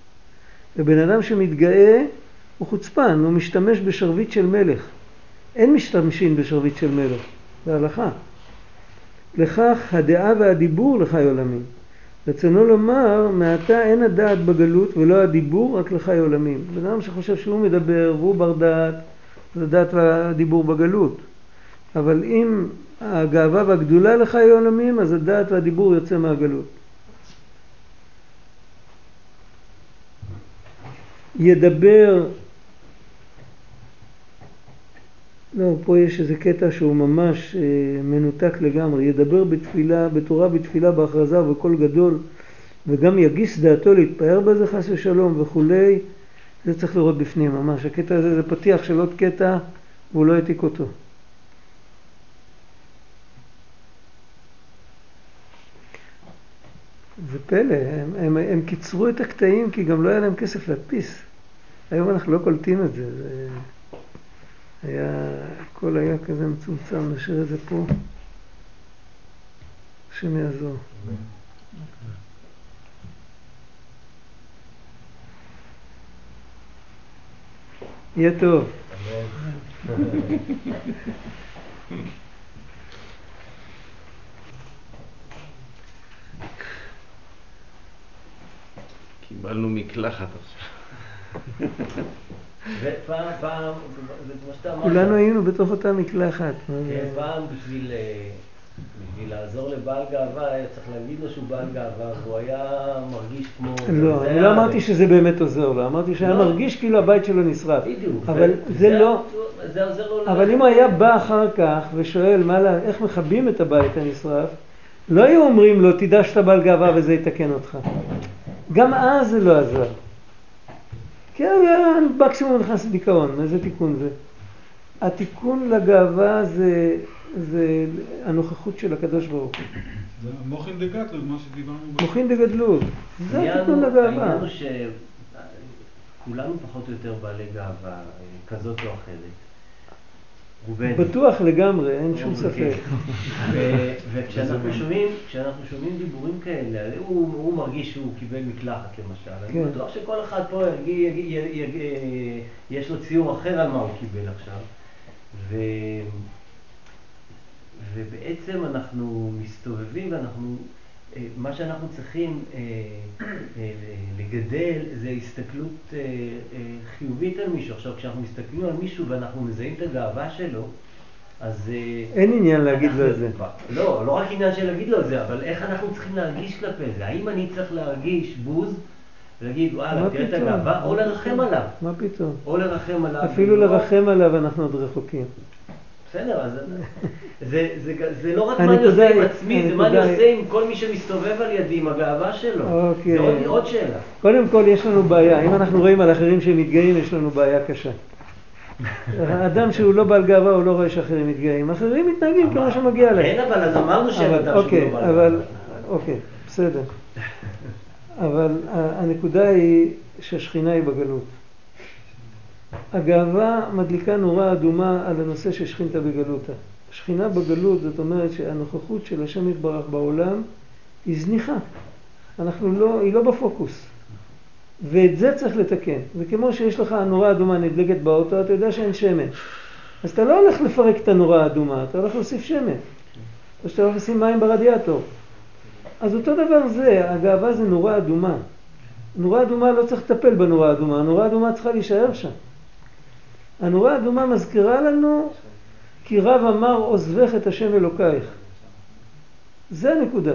ובן אדם שמתגאה הוא חוצפן, הוא משתמש בשרביט של מלך. אין משתמשים בשרביט של מלך, זה הלכה. לכך הדעה והדיבור לחי עולמים. רצונו לומר, מעתה אין הדעת בגלות ולא הדיבור רק לחי עולמים. בן אדם שחושב שהוא מדבר והוא בר דעת, זה הדעת והדיבור בגלות. אבל אם הגאווה והגדולה לחי עולמים, אז הדעת והדיבור יוצא מהגלות. ידבר, לא, פה יש איזה קטע שהוא ממש אה, מנותק לגמרי, ידבר בתפילה, בתורה בתפילה, בהכרזה ובקול גדול, וגם יגיס דעתו להתפאר בזה חס ושלום וכולי, זה צריך לראות בפנים ממש, הקטע הזה זה פתיח של עוד קטע והוא לא העתיק אותו. זה פלא, הם, הם, הם קיצרו את הקטעים כי גם לא היה להם כסף להדפיס. היום אנחנו לא קולטים את זה, זה היה, הכל היה כזה מצומצם, נשאיר את זה פה. השם יעזור. יהיה טוב. קיבלנו מקלחת עכשיו. ופעם, פעם, זה כמו שאתה אמרת. כולנו היינו בתוך אותה מקלחת. כן, פעם בשביל, אה, בשביל לעזור לבעל גאווה היה צריך להגיד לו שהוא בעל גאווה, והוא היה מרגיש כמו... לא, אני לא. אמרתי שזה באמת עוזר לו, אמרתי שהיה לא. מרגיש כאילו הבית שלו נשרף. בדיוק. אבל זה לא... זה עוזר לו... אבל אם הוא היה בא אחר כך ושואל איך מכבים את הבית הנשרף, לא היו אומרים לו, תדע שאתה בעל גאווה וזה יתקן אותך. גם אז זה לא עזר. כן, מקסימום נכנס לדיכאון, איזה תיקון זה? התיקון לגאווה זה, זה הנוכחות של הקדוש ברוך הוא. זה המוחין דגתלות, מה שדיברנו. מוחין דגדלות. זה התיקון לגאווה. העניין הוא שכולנו פחות או יותר בעלי גאווה אה, כזאת או אחרת. בטוח לגמרי, אין שום אוקיי. ספק. וכשאנחנו שומעים, כשאנחנו שומעים דיבורים כאלה, הוא, הוא מרגיש שהוא קיבל מקלחת למשל. אני כן. בטוח שכל אחד פה יגיד, יגיד, יש לו ציור אחר על מה הוא קיבל עכשיו. ו... ובעצם אנחנו מסתובבים ואנחנו, אה, מה שאנחנו צריכים אה, אה, לגדל זה הסתכלות אה, אה, חיובית על מישהו. עכשיו, כשאנחנו מסתכלים על מישהו ואנחנו מזהים את הגאווה שלו, אז... אה, אין עניין להגיד לו את זה. לא, לא רק עניין של להגיד לו את זה, אבל איך אנחנו צריכים להרגיש כלפי זה? האם אני צריך להרגיש בוז ולהגיד, וואלה, תראה את? הגאווה, או לרחם? עליו. מה פתאום? או לרחם עליו. אפילו לרחם עליו אנחנו עוד רחוקים. בסדר, אז זה, זה, זה לא רק מה אני עושה עם עצמי, זה מה אני עושה עם כל מי שמסתובב על ידי, עם הגאווה שלו. אוקיי. זה עוד, עוד שאלה. קודם כל יש לנו בעיה, אם אנחנו רואים על אחרים שמתגאים יש לנו בעיה קשה. האדם שהוא לא בעל גאווה הוא לא רואה שאחרים מתגאים, אחרים מתנהגים כמו שמגיע להם. כן, אבל אז אמרנו אבל, אדם שהוא אוקיי, לא בעל אבל, גאווה. אוקיי, בסדר. אבל הנקודה היא שהשכינה היא בגלות. הגאווה מדליקה נורה אדומה על הנושא של שכינתא בגלותא. שכינה בגלות זאת אומרת שהנוכחות של השם יתברך בעולם היא זניחה. אנחנו לא, היא לא בפוקוס. ואת זה צריך לתקן. זה כמו שיש לך נורה אדומה נדלקת באוטו, אתה יודע שאין שמן. אז אתה לא הולך לפרק את הנורה האדומה, אתה הולך להוסיף שמן. או שאתה הולך לשים מים ברדיאטור. אז אותו דבר זה, הגאווה זה נורה אדומה. נורה אדומה לא צריך לטפל בנורה אדומה, הנורה אדומה צריכה להישאר שם. הנורה אדומה מזכירה לנו כי רב אמר עוזבך את השם אלוקייך. זה הנקודה.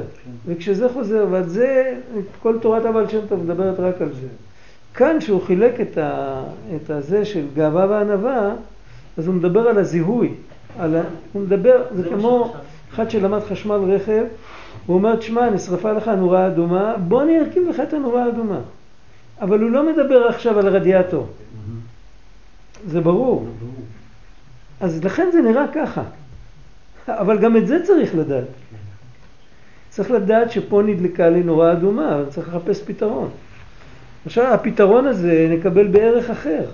וכשזה חוזר, ועל זה כל תורת הבעל שם טוב מדברת רק על זה. כאן שהוא חילק את, ה, את הזה של גאווה וענווה, אז הוא מדבר על הזיהוי. על ה, הוא מדבר, זה זה כמו. אחד שלמד חשמל רכב, הוא אומר, תשמע, נשרפה לך נורה אדומה, בוא אני ארכיב לך את הנורה האדומה. אבל הוא לא מדבר עכשיו על הרדיאטור. זה ברור. אז לכן זה נראה ככה. אבל גם את זה צריך לדעת. צריך לדעת שפה נדלקה לי נורה אדומה, אבל צריך לחפש פתרון. עכשיו, הפתרון הזה נקבל בערך אחר.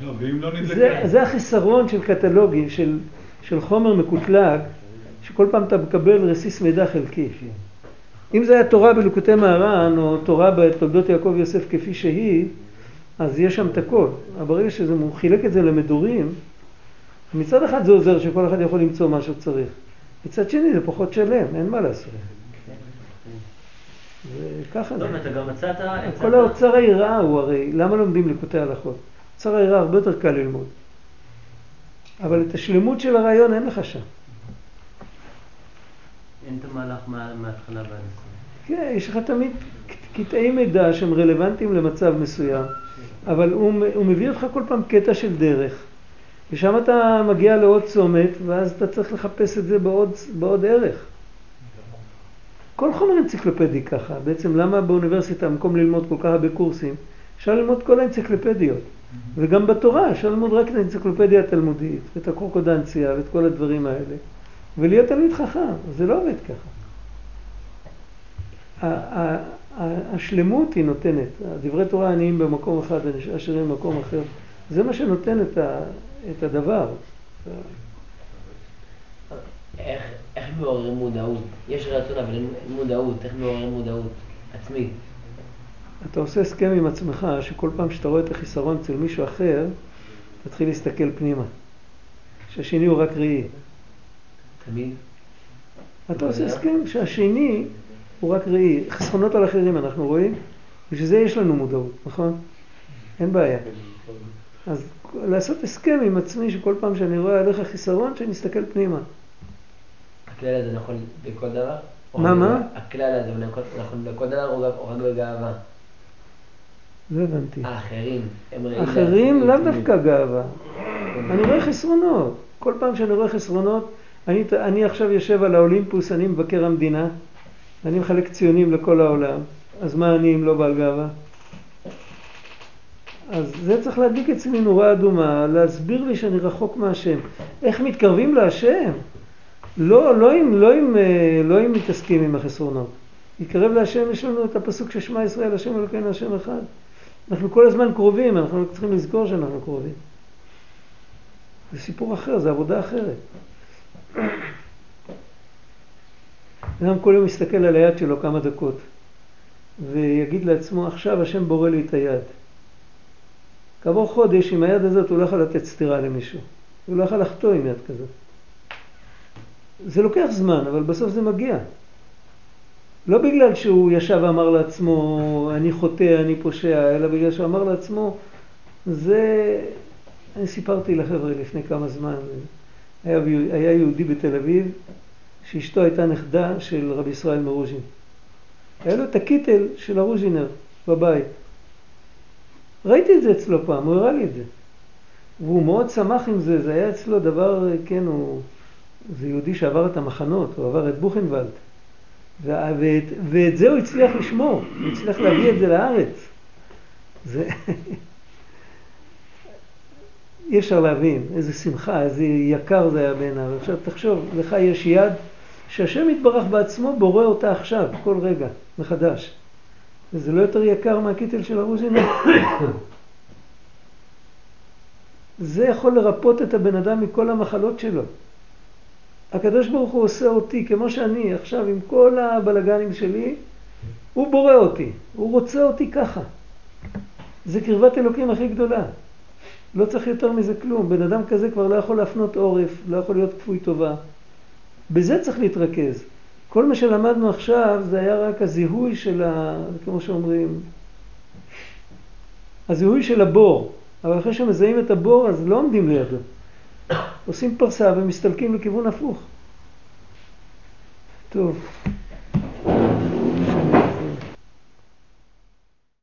לא, ואם לא נדלקה... זה, זה החיסרון של קטלוגים, של, של חומר מקוטלג, שכל פעם אתה מקבל רסיס מידע חלקי. אם זה היה תורה בלוקוטי מהר"ן, או תורה בתולדות יעקב יוסף כפי שהיא, אז יש שם את הכל. אבל ברגע שהוא חילק את זה למדורים, מצד אחד זה עוזר שכל אחד יכול למצוא מה שהוא צריך. מצד שני זה פחות שלם, אין מה לעשות. וככה זה. טוב, אתה גם מצאת... כל האוצר היראה הוא הרי, למה לומדים ליקוטי הלכות? אוצר היראה הרבה יותר קל ללמוד. אבל את השלמות של הרעיון אין לך שם. אין את המהלך מה- מההתחלה ועד הסוף. כן, יש לך תמיד קטעי מידע שהם רלוונטיים למצב מסוים, אבל הוא, הוא מביא אותך כל פעם קטע של דרך, ושם אתה מגיע לעוד צומת, ואז אתה צריך לחפש את זה בעוד, בעוד ערך. כל חומר אנציקלופדי ככה, בעצם למה באוניברסיטה, במקום ללמוד כל כך הרבה קורסים, אפשר ללמוד כל האנציקלופדיות. וגם בתורה אפשר ללמוד רק את האנציקלופדיה התלמודית, ואת הקורקודנציה, ואת כל הדברים האלה, ולהיות תלמיד חכם, זה לא עובד ככה. השלמות היא נותנת, דברי תורה עניים במקום אחד, עשירים במקום אחר, זה מה שנותן את, ה, את הדבר. איך, איך מעוררים מודעות? יש רצון אבל אין מודעות, איך מעוררים מודעות עצמית? אתה עושה הסכם עם עצמך, שכל פעם שאתה רואה את החיסרון אצל מישהו אחר, תתחיל להסתכל פנימה. שהשני הוא רק ראי. תמיד? אתה עושה הסכם שהשני הוא רק ראי. חסרונות על אחרים אנחנו רואים, בשביל זה יש לנו מודעות, נכון? אין בעיה. אז לעשות הסכם עם עצמי שכל פעם שאני רואה עליך חיסרון, שאני אסתכל פנימה. הכלל הזה נכון בכל דבר? מה, מה? הכלל הזה נכון- נכון בכל דבר או רק בגאווה? לא הבנתי. האחרים, הם רעים אחרים לאו. דווקא גאווה. אני רואה חסרונות. כל פעם שאני רואה חסרונות, אני, אני עכשיו יושב על האולימפוס, אני מבקר המדינה, אני מחלק ציונים לכל העולם, אז מה אני אם לא בעל גאווה? אז זה צריך להדליק אצלי נורה אדומה, להסביר לי שאני רחוק מהשם. איך מתקרבים להשם? לא, לא אם, לא אם, אה, לא אם מתעסקים עם החסרונות. להתקרב להשם, יש לנו את הפסוק ששמע ישראל, השם אלוקינו, השם אחד. אנחנו כל הזמן קרובים, אנחנו צריכים לזכור שאנחנו קרובים. זה סיפור אחר, זה עבודה אחרת. אדם כל יום יסתכל על היד שלו כמה דקות ויגיד לעצמו, עכשיו השם בורא לי את היד. כעבור חודש, עם היד הזאת הוא לא יכול לתת סטירה למישהו. הוא לא יכול לחטוא עם יד כזאת. זה לוקח זמן, אבל בסוף זה מגיע. לא בגלל שהוא ישב ואמר לעצמו, אני חוטא, אני פושע, אלא בגלל שהוא אמר לעצמו, זה... אני סיפרתי לחבר'ה לפני כמה זמן, היה, היה יהודי בתל אביב, שאשתו הייתה נכדה של רבי ישראל מרוז'ין. היה לו את הקיטל של הרוז'ינר בבית. ראיתי את זה אצלו פעם, הוא הראה לי את זה. והוא מאוד שמח עם זה, זה היה אצלו דבר, כן, הוא... זה יהודי שעבר את המחנות, הוא עבר את בוכנוולד. וה- ואת, ואת זה הוא הצליח לשמור, הוא הצליח להביא את זה לארץ. זה... אי אפשר להבין איזה שמחה, איזה יקר זה היה בעיניו. עכשיו תחשוב, לך יש יד שהשם יתברך בעצמו בורא אותה עכשיו, כל רגע, מחדש. וזה לא יותר יקר מהקיטל של הרוז'ינר. זה יכול לרפות את הבן אדם מכל המחלות שלו. הקדוש ברוך הוא עושה אותי כמו שאני עכשיו עם כל הבלגנים שלי, הוא בורא אותי, הוא רוצה אותי ככה. זה קרבת אלוקים הכי גדולה. לא צריך יותר מזה כלום. בן אדם כזה כבר לא יכול להפנות עורף, לא יכול להיות כפוי טובה. בזה צריך להתרכז. כל מה שלמדנו עכשיו זה היה רק הזיהוי של ה... כמו שאומרים, הזיהוי של הבור. אבל אחרי שמזהים את הבור אז לא עומדים לידו. עושים פרסה ומסתלקים לכיוון הפוך. טוב.